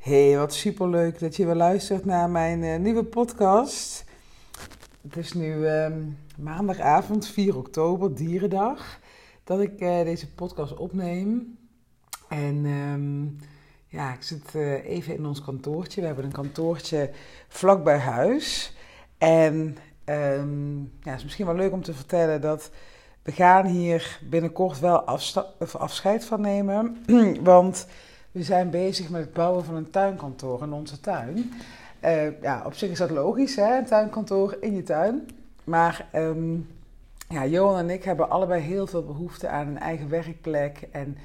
Hey, wat superleuk dat je weer luistert naar mijn uh, nieuwe podcast. Het is nu ehm, maandagavond, 4 oktober, Dierendag, dat ik uh, deze podcast opneem. En um, ja, ik zit uh, even in ons kantoortje. We hebben een kantoortje vlak bij huis. En um, ja, het is misschien wel leuk om te vertellen dat we gaan hier binnenkort wel afscheid van nemen. Want we zijn bezig met het bouwen van een tuinkantoor in onze tuin. Uh, ja, op zich is dat logisch, hè? een tuinkantoor in je tuin. Maar um, ja, Johan en ik hebben allebei heel veel behoefte aan een eigen werkplek. En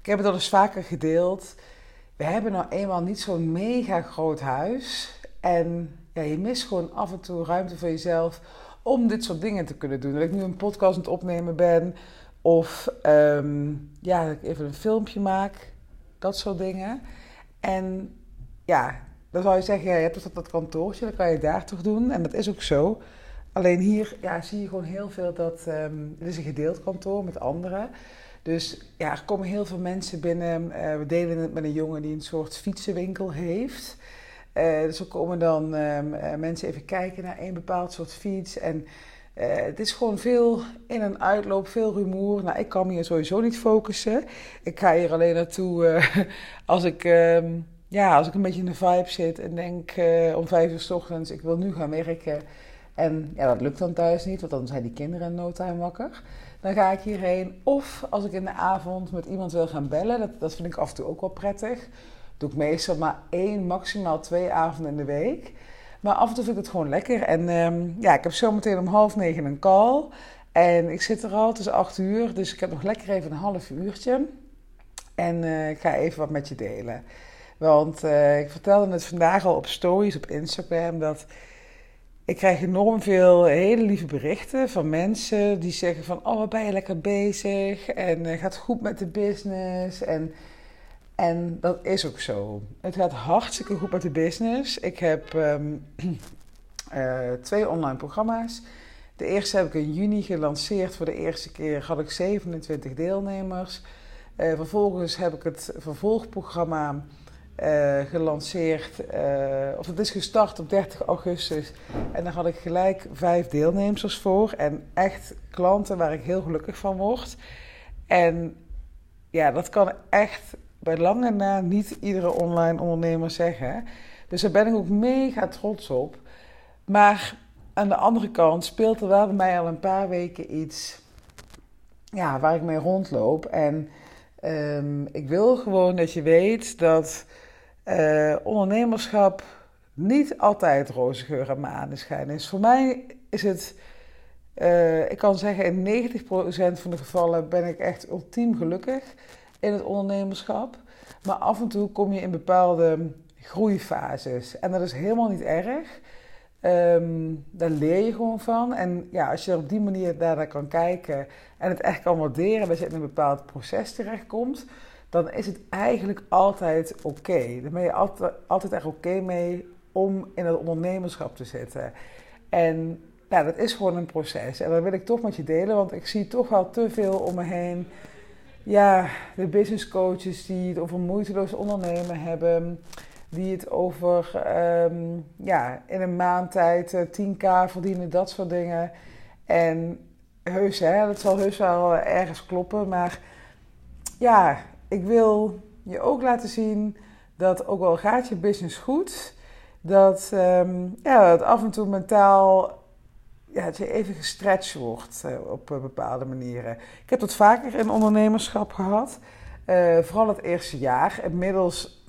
ik heb het al eens vaker gedeeld. We hebben nou eenmaal niet zo'n mega groot huis. En ja, je mist gewoon af en toe ruimte voor jezelf om dit soort dingen te kunnen doen. Dat ik nu een podcast aan het opnemen ben. Of um, ja, dat ik even een filmpje maak dat soort dingen. En ja, dan zou je zeggen, ja, je hebt toch dat kantoortje, dat kan je daar toch doen. En dat is ook zo. Alleen hier ja, zie je gewoon heel veel dat... Um, het is een gedeeld kantoor met anderen. Dus ja, er komen heel veel mensen binnen. Uh, we delen het met een jongen die een soort fietsenwinkel heeft. Uh, dus er komen dan um, uh, mensen even kijken naar een bepaald soort fiets. En uh, het is gewoon veel in- en uitloop, veel rumoer. Nou, ik kan me hier sowieso niet focussen. Ik ga hier alleen naartoe uh, als, ik, uh, ja, als ik een beetje in de vibe zit en denk uh, om vijf uur s ochtends, ik wil nu gaan werken. En ja, dat lukt dan thuis niet, want dan zijn die kinderen in no time wakker. Dan ga ik hierheen. Of als ik in de avond met iemand wil gaan bellen, dat, dat vind ik af en toe ook wel prettig. Doe ik meestal maar één, maximaal twee avonden in de week. Maar af en toe vind ik het gewoon lekker. En um, ja, ik heb zometeen om half negen een call. En ik zit er al, het is acht uur. Dus ik heb nog lekker even een half uurtje. En uh, ik ga even wat met je delen. Want uh, ik vertelde het vandaag al op stories op Instagram. Dat ik krijg enorm veel hele lieve berichten van mensen die zeggen van... Oh, wat ben je lekker bezig? En uh, gaat goed met de business? En... En dat is ook zo. Het gaat hartstikke goed met de business. Ik heb um, uh, twee online programma's. De eerste heb ik in juni gelanceerd. Voor de eerste keer had ik 27 deelnemers. Uh, vervolgens heb ik het vervolgprogramma uh, gelanceerd. of het is gestart op 30 augustus. En daar had ik gelijk vijf deelnemers voor. En echt klanten waar ik heel gelukkig van word. En ja, dat kan echt bij lange na niet iedere online ondernemer zeggen. Dus daar ben ik ook mega trots op. Maar aan de andere kant speelt er wel bij mij al een paar weken iets ja, waar ik mee rondloop. En um, ik wil gewoon dat je weet dat uh, ondernemerschap niet altijd roze geur en maneschijn is. Voor mij is het, uh, ik kan zeggen, in 90% van de gevallen ben ik echt ultiem gelukkig in het ondernemerschap. Maar af en toe kom je in bepaalde groeifases. En dat is helemaal niet erg. Um, daar leer je gewoon van. En ja, als je er op die manier naar kan kijken en het echt kan waarderen dat je in een bepaald proces terechtkomt, dan is het eigenlijk altijd oké. Okay. Dan ben je altijd, altijd echt oké mee om in het ondernemerschap te zitten. En ja, dat is gewoon een proces. En dat wil ik toch met je delen, want ik zie toch wel te veel om me heen ja, de business coaches die het over moeiteloos ondernemen hebben. Die het over um, ja, in een maand tijd uh, 10k verdienen, dat soort dingen. En heus, hè, dat zal heus wel ergens kloppen. Maar ja, ik wil je ook laten zien dat ook al gaat je business goed, dat, um, ja, dat af en toe mentaal ja, dat je even gestretched wordt uh, op uh, bepaalde manieren. Ik heb dat vaker in ondernemerschap gehad. Uh, vooral het eerste jaar. Inmiddels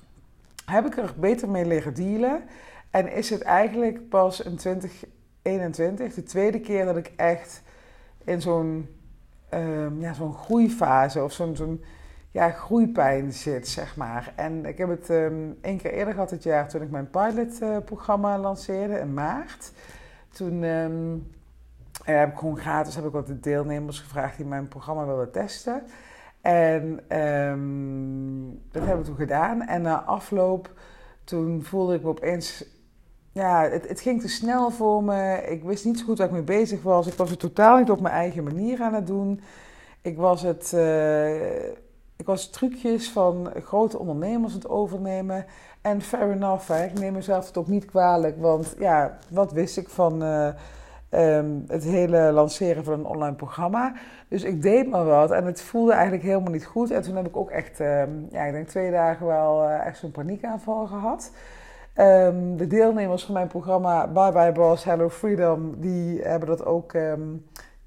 heb ik er beter mee leren dealen. En is het eigenlijk pas in 2021 de tweede keer dat ik echt in zo'n um, ja, zo'n groeifase of zo'n zo'n ja, groeipijn zit, zeg maar. En ik heb het um, één keer eerder gehad dit jaar toen ik mijn pilotprogramma lanceerde in maart. Toen um, heb gewoon gratis heb ik wat de deelnemers gevraagd die mijn programma wilden testen. En um, dat hebben we toen gedaan. En na afloop, toen voelde ik me opeens... Ja, het, het, ging te snel voor me. Ik wist niet zo goed waar ik mee bezig was. Ik was het totaal niet op mijn eigen manier aan het doen. Ik was het... Uh, ik was trucjes van grote ondernemers aan het overnemen. En fair enough, hè. ik neem mezelf het ook niet kwalijk. Want ja, wat wist ik van uh, um, het hele lanceren van een online programma? Dus ik deed maar wat en het voelde eigenlijk helemaal niet goed. En toen heb ik ook echt, um, ja, ik denk twee dagen wel uh, echt zo'n paniekaanval gehad. Um, de deelnemers van mijn programma Bye Bye Boss, Hello Freedom, die hebben dat ook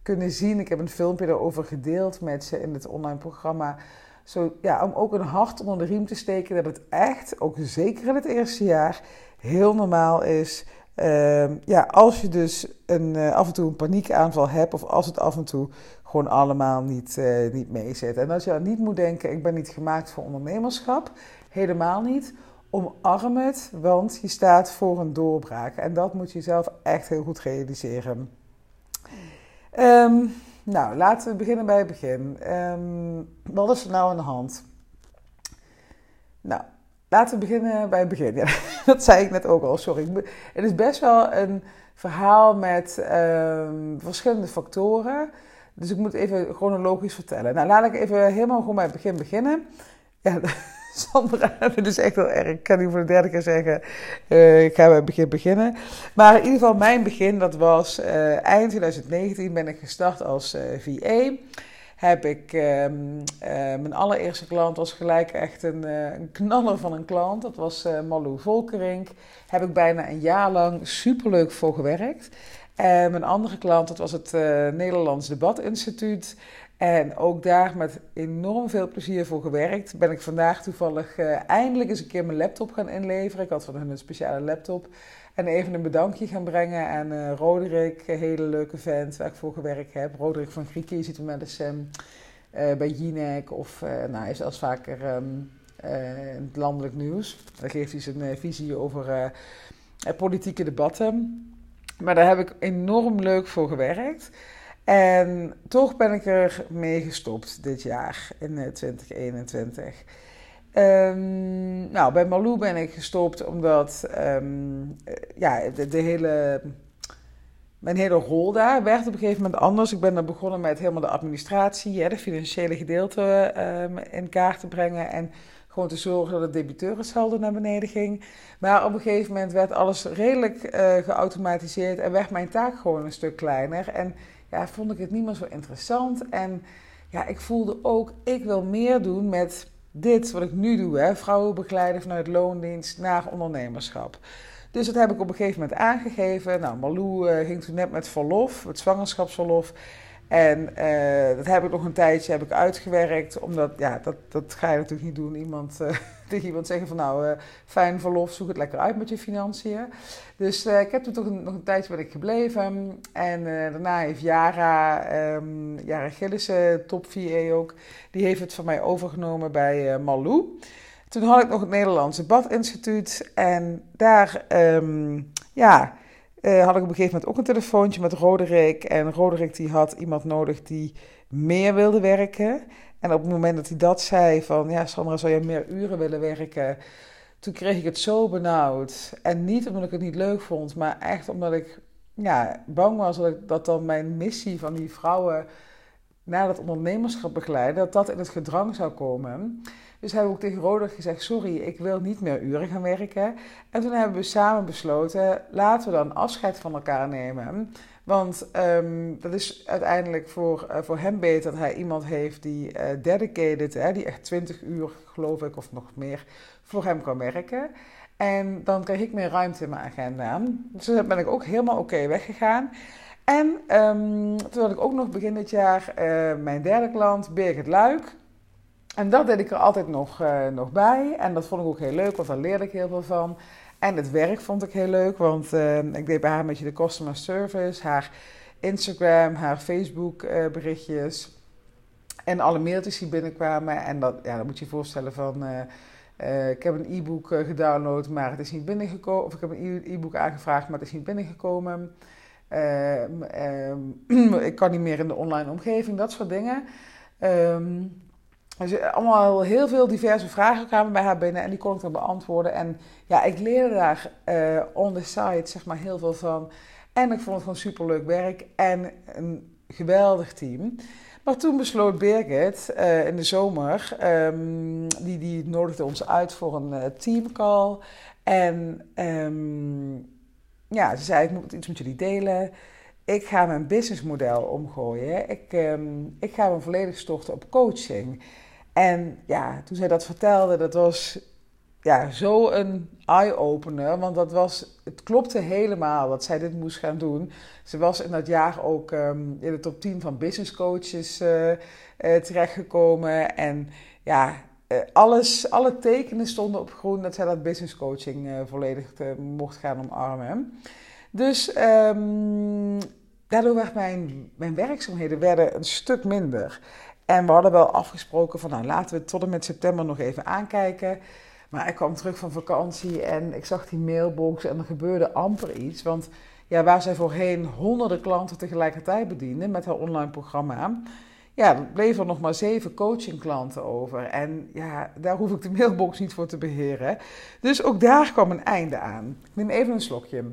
kunnen zien. Ik heb een filmpje daarover gedeeld met ze in het online programma. Zo, ja, om ook een hart onder de riem te steken dat het echt, ook zeker in het eerste jaar, heel normaal is. Uh, ja, als je dus een, uh, af en toe een paniekaanval hebt, of als het af en toe gewoon allemaal niet, uh, niet meezit. En als je dan niet moet denken, ik ben niet gemaakt voor ondernemerschap, helemaal niet. Omarm het, want je staat voor een doorbraak. En dat moet je zelf echt heel goed realiseren. Um, nou, laten we beginnen bij het begin. Um, wat is er nou aan de hand? Nou, laten we beginnen bij het begin. Dat zei ik net ook al, sorry. Het is best wel een verhaal met um, verschillende factoren. Dus ik moet even chronologisch vertellen. Nou, laat ik even helemaal gewoon bij het begin beginnen. Ja, Sandra, dit is echt heel erg. Ik kan nu voor de derde keer zeggen, uh, ik ga bij het begin beginnen. Maar in ieder geval, mijn begin, dat was uh, eind 2019 ben ik gestart als eh, VA. Heb ik, ehm, mijn allereerste klant was gelijk echt een, een knaller van een klant. Dat was Malou Volkerink. Heb ik bijna een jaar lang superleuk voor gewerkt. En mijn andere klant, dat was het Nederlands Debatinstituut. En ook daar met enorm veel plezier voor gewerkt. Ben ik vandaag toevallig uh, eindelijk eens een keer mijn laptop gaan inleveren. Ik had van hun een speciale laptop. En even een bedankje gaan brengen aan uh, Roderick, een hele leuke vent waar ik voor gewerkt heb. Roderick van Grieken, je ziet hem wel eens um, bij Jinek of nou, hij is zelfs vaker um, in het landelijk nieuws. Daar geeft hij zijn visie over politieke debatten. Maar daar heb ik enorm leuk voor gewerkt. En toch ben ik er mee gestopt dit jaar, in 2021. Eh, ehm, nou, bij Malou ben ik gestopt omdat um, ja, de, hele, mijn hele rol daar werd op een gegeven moment anders. Ik ben er begonnen met helemaal de administratie, ja, de financiële gedeelte um, in kaart te brengen. En gewoon te zorgen dat het debiteurensaldo naar beneden ging. Maar op een gegeven moment werd alles redelijk uh, geautomatiseerd en werd mijn taak gewoon een stuk kleiner. En ja, vond ik het niet meer zo interessant. En ja, ik voelde ook, ik wil meer doen met dit wat ik nu doe. Hè, vrouwen begeleiden vanuit loondienst naar ondernemerschap. Dus dat heb ik op een gegeven moment aangegeven. Nou, Malou uh, ging toen net met verlof, het zwangerschapsverlof. En uh, dat heb ik nog een tijdje heb ik uitgewerkt. Omdat, ja, dat, dat ga je natuurlijk niet doen. Iemand, uh, tegen iemand zeggen van nou, uh, fijn verlof, zoek het lekker uit met je financiën. Dus ik heb toen toch nog een tijdje ben gebleven. En daarna heeft Jara, um, Jara Gillissen, top VA ook, die heeft het van mij overgenomen bij Malou. Toen had ik nog het Nederlandse Badinstituut. En daar, um, ja uh, had ik op een gegeven moment ook een telefoontje met Roderick. En Roderick die had iemand nodig die meer wilde werken. En op het moment dat hij dat zei van... Ja, Sandra, zou jij meer uren willen werken? Toen kreeg ik het zo benauwd. En niet omdat ik het niet leuk vond, maar echt omdat ik ja, bang was dat, ik, dat dan mijn missie van die vrouwen naar dat ondernemerschap begeleiden, dat dat in het gedrang zou komen. Dus hebben we ook tegen Roderick gezegd: Sorry, ik wil niet meer uren gaan werken. En toen hebben we samen besloten: laten we dan afscheid van elkaar nemen. Want um, dat is uiteindelijk voor, uh, voor hem beter dat hij iemand heeft die uh, dedicated, hè, die echt 20 uur, geloof ik, of nog meer, voor hem kan werken. En dan kreeg ik meer ruimte in mijn agenda. Dus daar ben ik ook helemaal oké weggegaan. En um, toen had ik ook nog begin dit jaar uh, mijn derde klant, Birgit Luik. En dat deed ik er altijd nog, uh, nog bij. En dat vond ik ook heel leuk, want daar leerde ik heel veel van. En het werk vond ik heel leuk, want uh, ik deed bij haar een beetje de customer service, haar Instagram, haar Facebook uh, berichtjes. En alle mailtjes die binnenkwamen. En dat, ja, dat moet je je voorstellen van... ik heb een e-book gedownload, maar het is niet binnengekomen. Of ik heb een e-book aangevraagd, maar het is niet binnengekomen. Ehm, ehm, ik kan niet meer in de online omgeving, dat soort dingen. Um, dus allemaal heel veel diverse vragen kwamen bij haar binnen en die kon ik dan beantwoorden. En ja, ik leerde daar uh, on the side zeg maar heel veel van. En ik vond het gewoon superleuk werk en een geweldig team. Maar toen besloot Birgit in de zomer, um, die, die nodigde ons uit voor een teamcall. En um, ja, ze zei, ik moet iets met jullie delen. Ik ga mijn businessmodel omgooien. Ik, um, ik ga me volledig storten op coaching. En ja, toen zij dat vertelde, dat was ja, zo een eye-opener. Want dat was, het klopte helemaal dat zij dit moest gaan doen. Ze was in dat jaar ook um, in de top 10 van business coaches uh, uh, terechtgekomen. En ja, uh, alles, alle tekenen stonden op groen dat zij dat business coaching volledig mocht gaan omarmen. Dus um, daardoor werd mijn, mijn werkzaamheden werden een stuk minder. En we hadden wel afgesproken van nou laten we tot en met september nog even aankijken. Maar ik kwam terug van vakantie en ik zag die mailbox en er gebeurde amper iets. Want ja, waar zij voorheen honderden klanten tegelijkertijd bediende met haar online programma, ja, bleef er nog maar zeven coachingklanten over. En ja, daar hoef ik de mailbox niet voor te beheren. Dus ook daar kwam een einde aan. Ik neem even een slokje.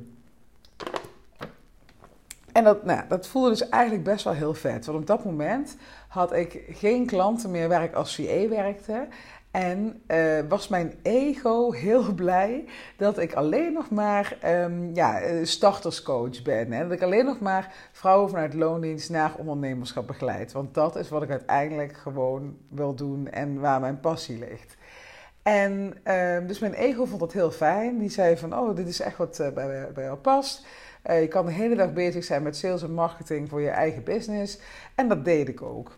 En dat, nou, dat voelde dus eigenlijk best wel heel vet. Want op dat moment had ik geen klanten meer waar ik als VA werkte. En uh, was mijn ego heel blij dat ik alleen nog maar um, ja, eh, starterscoach ben. Hè? Dat ik alleen nog maar vrouwen vanuit loondienst naar ondernemerschap begeleid. Want dat is wat ik uiteindelijk gewoon wil doen en waar mijn passie ligt. En uh, dus mijn ego vond dat heel fijn. Die zei van, oh, dit is echt wat uh, bij, bij jou past. Uh, je kan de hele dag bezig zijn met sales en marketing voor je eigen business. En dat deed ik ook.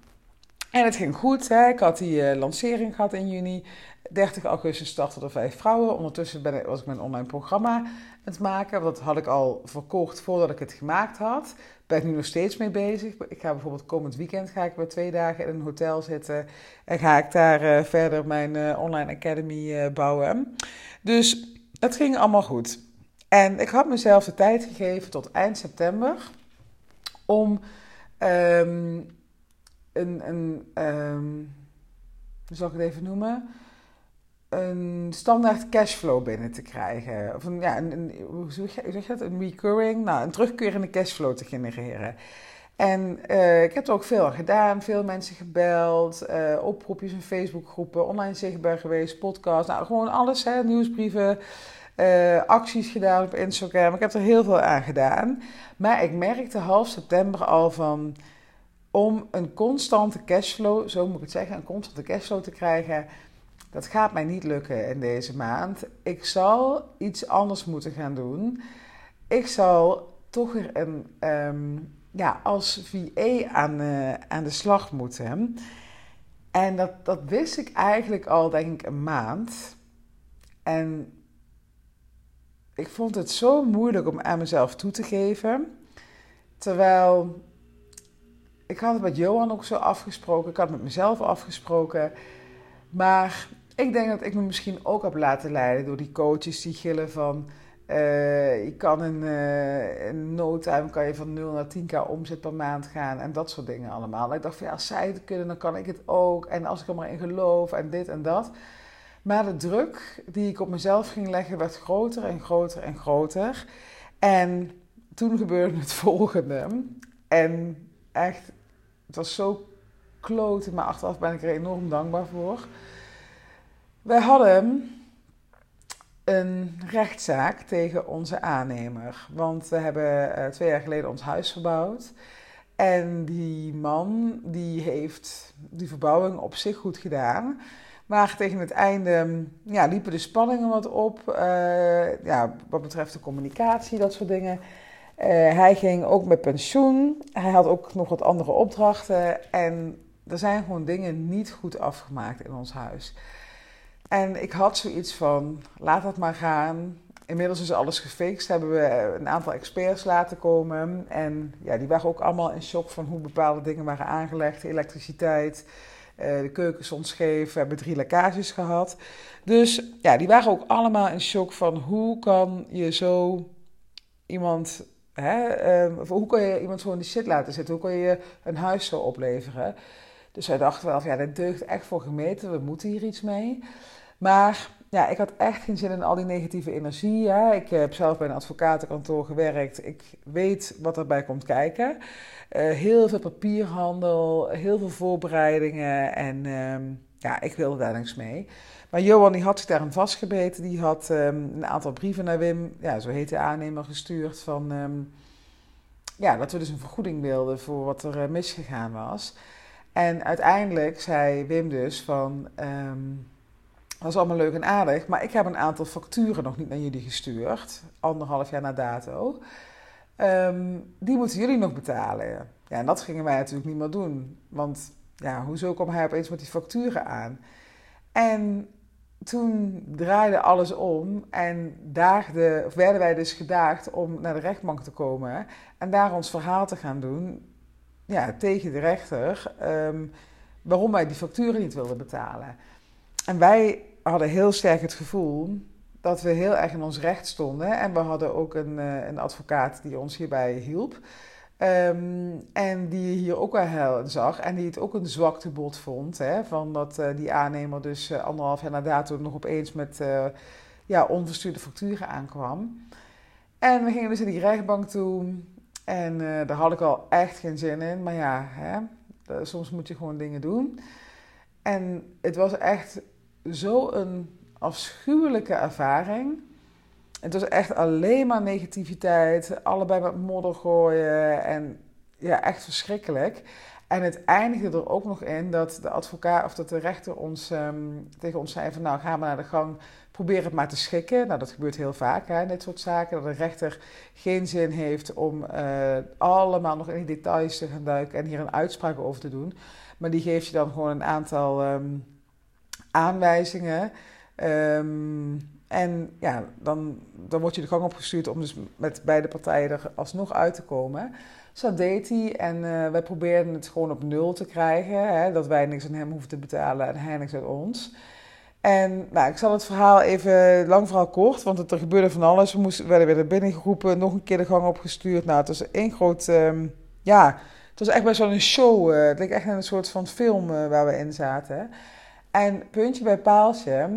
En het ging goed. Hè? Ik had die uh, lancering gehad in juni. 30 augustus startten er vijf vrouwen. Ondertussen ben ik, was ik mijn online programma aan het maken. Dat had ik al verkocht voordat ik het gemaakt had. Ben ik nu nog steeds mee bezig. Ik ga bijvoorbeeld komend weekend ga ik weer twee dagen in een hotel zitten. En ga ik daar uh, verder mijn online academy bouwen. Dus het ging allemaal goed. En ik had mezelf de tijd gegeven tot eind september om um, een, een um, hoe zal ik het even noemen? Een standaard cashflow binnen te krijgen. Of ja, hoe zeg je dat? Een recurring, nou, een terugkerende cashflow te genereren. En uh, ik heb er ook veel gedaan, veel mensen gebeld, uh, oproepjes in Facebookgroepen, online zichtbaar geweest, podcast, nou gewoon alles, hè, nieuwsbrieven, uh, acties gedaan op Instagram. Ik heb er heel veel aan gedaan. Maar ik merkte half september al van om een constante cashflow, zo moet ik het zeggen, een constante cashflow te krijgen, dat gaat mij niet lukken in deze maand. Ik zal iets anders moeten gaan doen. Ik zal toch weer een, um, ja, als VA aan, aan de slag moeten. En dat, dat wist ik eigenlijk al, denk ik, een maand. En ik vond het zo moeilijk om aan mezelf toe te geven. Terwijl ik had het met Johan ook zo afgesproken. Ik had het met mezelf afgesproken. Maar ik denk dat ik me misschien ook heb laten leiden door die coaches die gillen van... Uh, je kan in, uh, in no time kan je van 0 naar 10k omzet per maand gaan en dat soort dingen allemaal. Ik dacht van ja, als zij het kunnen, dan kan ik het ook. En als ik er maar in geloof en dit en dat. Maar de druk die ik op mezelf ging leggen werd groter en groter en groter. En toen gebeurde het volgende. En echt, het was zo kloten, maar achteraf ben ik er enorm dankbaar voor. Wij hadden een rechtszaak tegen onze aannemer. Want we hebben uh, twee jaar geleden ons huis verbouwd. En die man die heeft die verbouwing op zich goed gedaan. Maar tegen het einde ja, liepen de spanningen wat op. Uh, ja, wat betreft de communicatie, dat soort dingen. Uh, hij ging ook met pensioen. Hij had ook nog wat andere opdrachten. En er zijn gewoon dingen niet goed afgemaakt in ons huis. En ik had zoiets van: laat dat maar gaan. Inmiddels is alles gefixt. Hebben we een aantal experts laten komen. En ja, die waren ook allemaal in shock van hoe bepaalde dingen waren aangelegd: elektriciteit. Uh, de keuken stond scheef, we hebben drie lekkages gehad. Dus ja, die waren ook allemaal in shock van hoe kan je zo iemand, hè, uh, hoe kan je iemand zo in die shit laten zitten? Hoe kan je een huis zo opleveren? Dus wij dachten wel, ja, dat deugt echt voor gemeten, we moeten hier iets mee. Maar ja, ik had echt geen zin in al die negatieve energie. Hè. Ik heb zelf bij een advocatenkantoor gewerkt. Ik weet wat erbij komt kijken. Uh, heel veel papierhandel, heel veel voorbereidingen. En ehm, ja, ik wilde daar niks mee. Maar Johan die had zich daarin vastgebeten. Die had um, een aantal brieven naar Wim, ja, zo heet de aannemer, gestuurd. Van, um, ja, dat we dus een vergoeding wilden voor wat er uh, misgegaan was. En uiteindelijk zei Wim dus van... Dat is allemaal leuk en aardig, maar ik heb een aantal facturen nog niet naar jullie gestuurd, anderhalf jaar na dato. Um, die moeten jullie nog betalen. Ja, en dat gingen wij natuurlijk niet meer doen, want ja, hoezo kwam hij opeens met die facturen aan? En toen draaide alles om en daagde, of werden wij dus gedaagd om naar de rechtbank te komen en daar ons verhaal te gaan doen ja, tegen de rechter um, waarom wij die facturen niet wilden betalen. En wij hadden heel sterk het gevoel dat we heel erg in ons recht stonden. En we hadden ook een, eh, een advocaat die ons hierbij hielp. Ehm, en die hier ook wel heel zag en die het ook een zwaktebod vond. Hè, van dat uh, die aannemer dus uh, anderhalf jaar na dato nog opeens met ja, onverstuurde facturen aankwam. En we gingen dus in die rechtbank toe. En daar had ik al echt geen zin in. Maar ja, hè, soms moet je gewoon dingen doen. En het was echt zo'n afschuwelijke ervaring. Het was echt alleen maar negativiteit, allebei met modder gooien en ja, echt verschrikkelijk. En het eindigde er ook nog in dat de advocaat of dat de rechter ons, um, tegen ons zei van nou ga maar naar de gang, probeer het maar te schikken. Nou dat gebeurt heel vaak, hè, dit soort zaken, dat de rechter geen zin heeft om uh, allemaal nog in die details te gaan duiken en hier een uitspraak over te doen. Maar die geeft je dan gewoon een aantal... Um, aanwijzingen. Um, en ja, dan, dan word je de gang opgestuurd om dus met beide partijen er alsnog uit te komen. Dus dat deed hij en uh, wij probeerden het gewoon op nul te krijgen. Hè, dat wij niks aan hem hoeven te betalen en hij niks aan ons. En nou, ik zal het verhaal even, lang verhaal kort, want het, er gebeurde van alles. We moesten, werden weer binnengeroepen, nog een keer de gang opgestuurd. Nou, het was één groot, um, ja, het was echt best wel show. Uh, het leek echt een soort van film uh, waar we in zaten. En puntje bij paaltje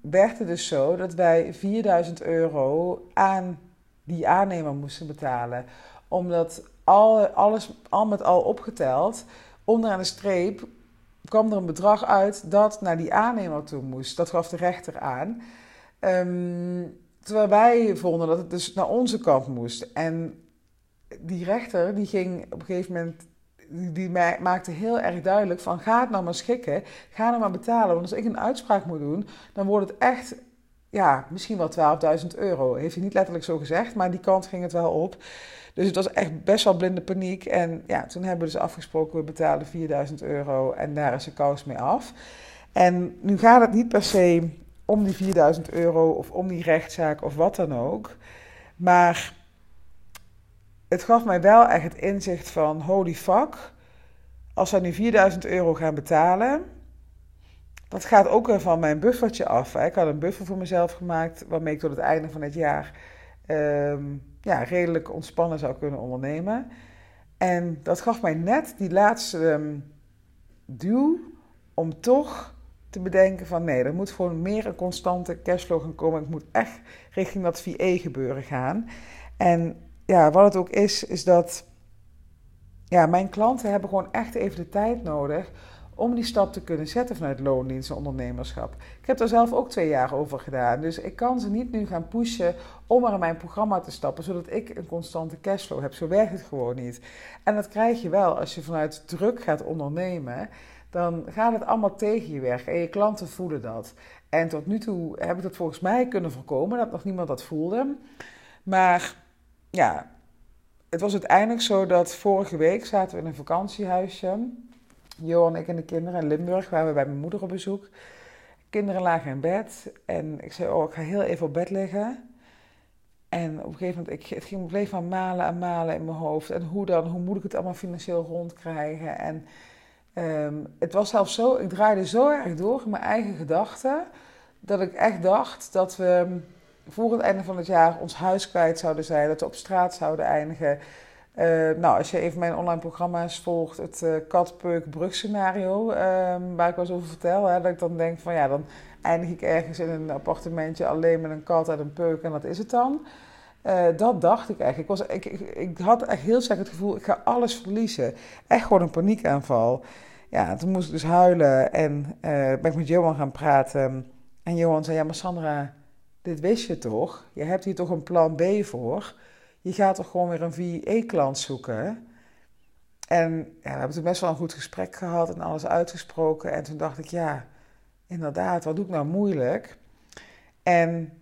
werd het dus zo dat wij 4000 euro aan die aannemer moesten betalen. Omdat al, alles al met al opgeteld, onderaan de streep kwam er een bedrag uit dat naar die aannemer toe moest. Dat gaf de rechter aan. Um, terwijl wij vonden dat het dus naar onze kant moest. En die rechter die ging op een gegeven moment die maakte heel erg duidelijk van ga het nou maar schikken, ga het maar betalen. Want als ik een uitspraak moet doen, dan wordt het echt, ja, misschien wel 12.000 euro. Heeft hij niet letterlijk zo gezegd, maar die kant ging het wel op. Dus het was echt best wel blinde paniek. En ja, toen hebben we dus afgesproken, we betalen 4000 euro en daar is de kous mee af. En nu gaat het niet per se om die 4000 euro of om die rechtszaak of wat dan ook. Maar het gaf mij wel echt het inzicht van holy fuck. Als zij nu 4000 euro gaan betalen, dat gaat ook weer van mijn buffertje af. Ik had een buffer voor mezelf gemaakt waarmee ik tot het einde van het jaar um, ja, redelijk ontspannen zou kunnen ondernemen. En dat gaf mij net die laatste um, duw om toch te bedenken van nee, er moet gewoon meer een constante cashflow gaan komen. Ik moet echt richting dat VA gebeuren gaan. En ja, wat het ook is, is dat ja, mijn klanten hebben gewoon echt even de tijd nodig om die stap te kunnen zetten vanuit loondienst en ondernemerschap. Ik heb daar zelf ook twee jaar over gedaan. Dus ik kan ze niet nu gaan pushen om maar in mijn programma te stappen, zodat ik een constante cashflow heb. Zo werkt het gewoon niet. En dat krijg je wel als je vanuit druk gaat ondernemen. Dan gaat het allemaal tegen je werken en je klanten voelen dat. En tot nu toe heb ik dat volgens mij kunnen voorkomen, dat nog niemand dat voelde. Maar ja, het was uiteindelijk zo dat vorige week zaten we in een vakantiehuisje. Johan, ik en de kinderen in Limburg waren we bij mijn moeder op bezoek. Kinderen lagen in bed en ik zei, oh, ik ga heel even op bed liggen. En op een gegeven moment, ik, het ging bleef van malen en malen in mijn hoofd. En hoe dan, hoe moet ik het allemaal financieel rondkrijgen? En um, het was zelfs zo, ik draaide zo erg door in mijn eigen gedachten, dat ik echt dacht dat we voor het einde van het jaar ons huis kwijt zouden zijn, dat we op straat zouden eindigen. nou, als je even mijn online programma's volgt, het uh, kat-peuk-brugscenario, ehm, waar ik wel eens over vertel, hè, dat ik dan denk van ja, dan eindig ik ergens in een appartementje alleen met een kat en een peuk en dat is het dan. dat dacht ik eigenlijk. Ik, was, ik, ik, ik, had echt heel sterk het gevoel, ik ga alles verliezen. Echt gewoon een paniekaanval. Ja, toen moest ik dus huilen en ben ik met Johan gaan praten. En Johan zei, ja maar Sandra, dit wist je toch? Je hebt hier toch een plan B voor? Je gaat toch gewoon weer een VE-klant zoeken? En ja, we hebben toen best wel een goed gesprek gehad en alles uitgesproken. En toen dacht ik, ja, inderdaad, wat doe ik nou moeilijk? En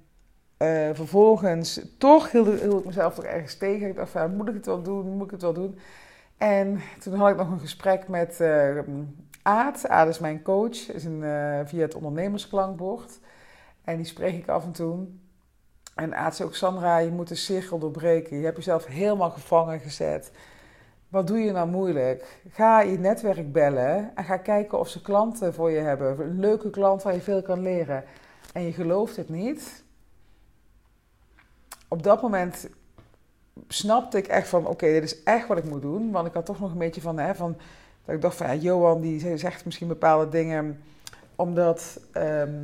uh, vervolgens, toch hield, ik mezelf toch ergens tegen. Ik dacht, moet ik het wel doen? Moet ik het wel doen? En toen had ik nog een gesprek met uh, Aad. Aad is mijn coach, is een, uh, via het ondernemersklankbord. En die spreek ik af en toe. En Aad ook, Sandra, je moet de cirkel doorbreken. Je hebt jezelf helemaal gevangen gezet. Wat doe je nou moeilijk? Ga je netwerk bellen en ga kijken of ze klanten voor je hebben. Een leuke klant waar je veel kan leren. En je gelooft het niet. Op dat moment snapte ik echt van, oké, dit is echt wat ik moet doen. Want ik had toch nog een beetje van, hè, van dat ik dacht van, ja, Johan die zegt misschien bepaalde dingen omdat... Ehm,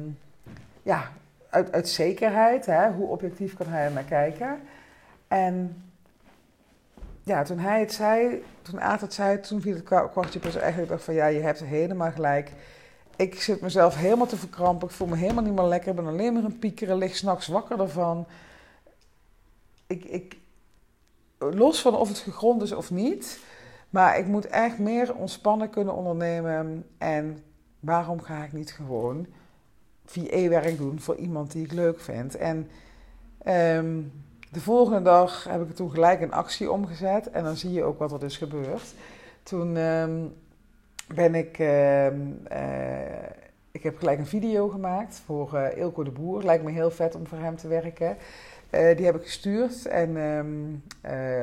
ja, uit, uit zekerheid. Hè? Hoe objectief kan hij er naar kijken? En ja, toen hij het zei, toen Aad het zei, toen viel het kwartje pas eigenlijk dacht van ja, je hebt helemaal gelijk. Ik zit mezelf helemaal te verkrampen. Ik voel me helemaal niet meer lekker. Ik ben alleen maar een piekeren. Lig s'nachts wakker ervan. Ik, ik, los van of het gegrond is of niet. Maar ik moet echt meer ontspannen kunnen ondernemen. En waarom ga ik niet gewoon VA-werk doen voor iemand die ik leuk vind. En ehm, de volgende dag heb ik toen gelijk in actie omgezet. En dan zie je ook wat er dus gebeurt. Toen ehm, ben ik... Ehm, eh, ik heb gelijk een video gemaakt voor Ilko de Boer. Lijkt me heel vet om voor hem te werken. Uh, die heb ik gestuurd en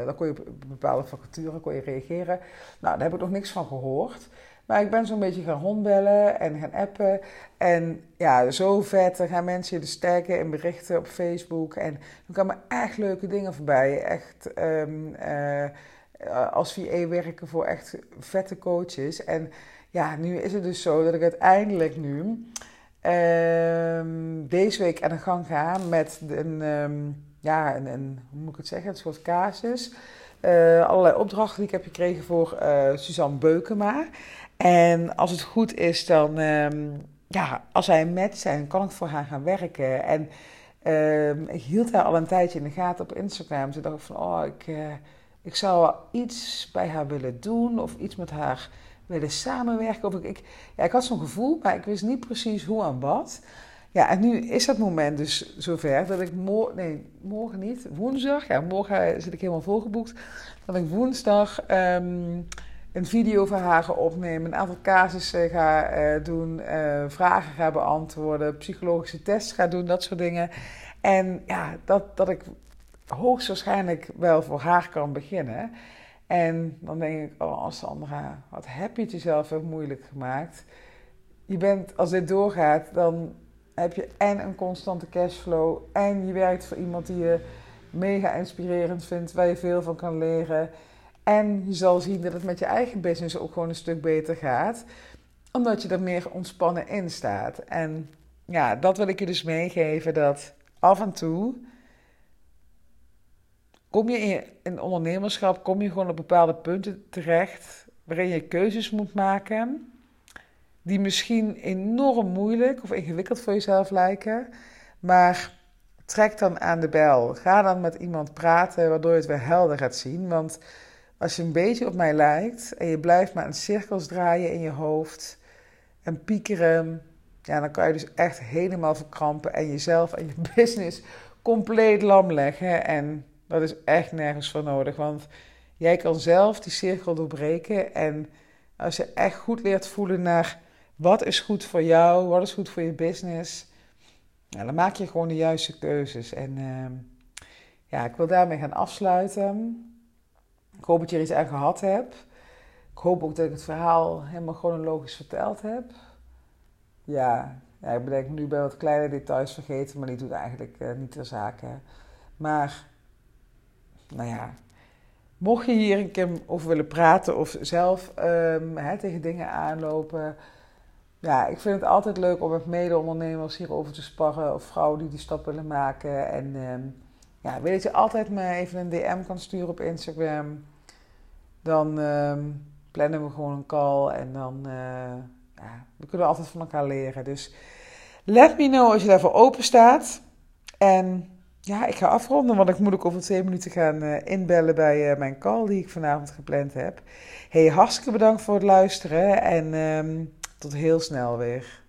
dan kon je op bepaalde vacature kon je reageren. Nou, daar heb ik nog niks van gehoord. Maar ik ben zo'n beetje gaan rondbellen en gaan appen. En ja, zo vet. Er gaan mensen de sterken in berichten op Facebook. En er komen echt leuke dingen voorbij. Echt um, uh, als VA werken voor echt vette coaches. En ja, nu is het dus zo dat ik uiteindelijk nu um, deze week aan de gang ga met een, um, ja, een, hoe moet ik het zeggen, een soort casus. Uh, allerlei opdrachten die ik heb gekregen voor uh, Suzanne Beukema. En als het goed is, dan, um, ja, als wij een zijn, kan ik voor haar gaan werken. En um, ik hield haar al een tijdje in de gaten op Instagram. Toen dacht ik van, oh, ik, uh, ik zou iets bij haar willen doen of iets met haar willen samenwerken. Of ik, ik, ja, ik had zo'n gevoel, maar ik wist niet precies hoe en wat. Ja, en nu is dat moment dus zover dat ik morgen, nee, morgen niet, woensdag, ja, morgen zit ik helemaal volgeboekt, dat ik woensdag um, een video van haar opnemen, een aantal casussen ga uh, doen, uh, vragen ga beantwoorden, psychologische tests ga doen, dat soort dingen. En ja, dat, dat ik hoogstwaarschijnlijk wel voor haar kan beginnen. En dan denk ik, oh Sandra, wat heb je het jezelf ook moeilijk gemaakt. Je bent, als dit doorgaat, dan heb je en een constante cashflow en je werkt voor iemand die je mega inspirerend vindt, waar je veel van kan leren. En je zal zien dat het met je eigen business ook gewoon een stuk beter gaat, omdat je er meer ontspannen in staat. En ja, dat wil ik je dus meegeven, dat af en toe kom je in, ondernemerschap, kom je gewoon op bepaalde punten terecht waarin je keuzes moet maken die misschien enorm moeilijk of ingewikkeld voor jezelf lijken, maar trek dan aan de bel. Ga dan met iemand praten waardoor je het weer helder gaat zien, want als je een beetje op mij lijkt en je blijft maar in cirkels draaien in je hoofd en piekeren, ja, dan kan je dus echt helemaal verkrampen en jezelf en je business compleet lam leggen. En dat is echt nergens voor nodig, want jij kan zelf die cirkel doorbreken. En als je echt goed leert voelen naar wat is goed voor jou, wat is goed voor je business, dan maak je gewoon de juiste keuzes. En uh, ja, ik wil daarmee gaan afsluiten. Ik hoop dat je er iets aan gehad hebt. Ik hoop ook dat ik het verhaal helemaal chronologisch verteld heb. Ja, ja ik bedenk nu bij wat kleine details vergeten, maar die doet eigenlijk uh, niet ter zake. Maar, nou ja, Mocht je hier een keer over willen praten of zelf um, hè, tegen dingen aanlopen. Ja, ik vind het altijd leuk om met mede-ondernemers hierover te sparren. Of vrouwen die die stap willen maken. En um, ja, weet dat je altijd me even een DM kan sturen op Instagram. Dan um, plannen we gewoon een call. En dan uh, ja, we kunnen altijd van elkaar leren. Dus let me know als je daarvoor open staat. En ja, ik ga afronden, want ik moet ook over twee minuten gaan uh, inbellen bij uh, mijn call die ik vanavond gepland heb. Hey, hartstikke bedankt voor het luisteren en um, tot heel snel weer.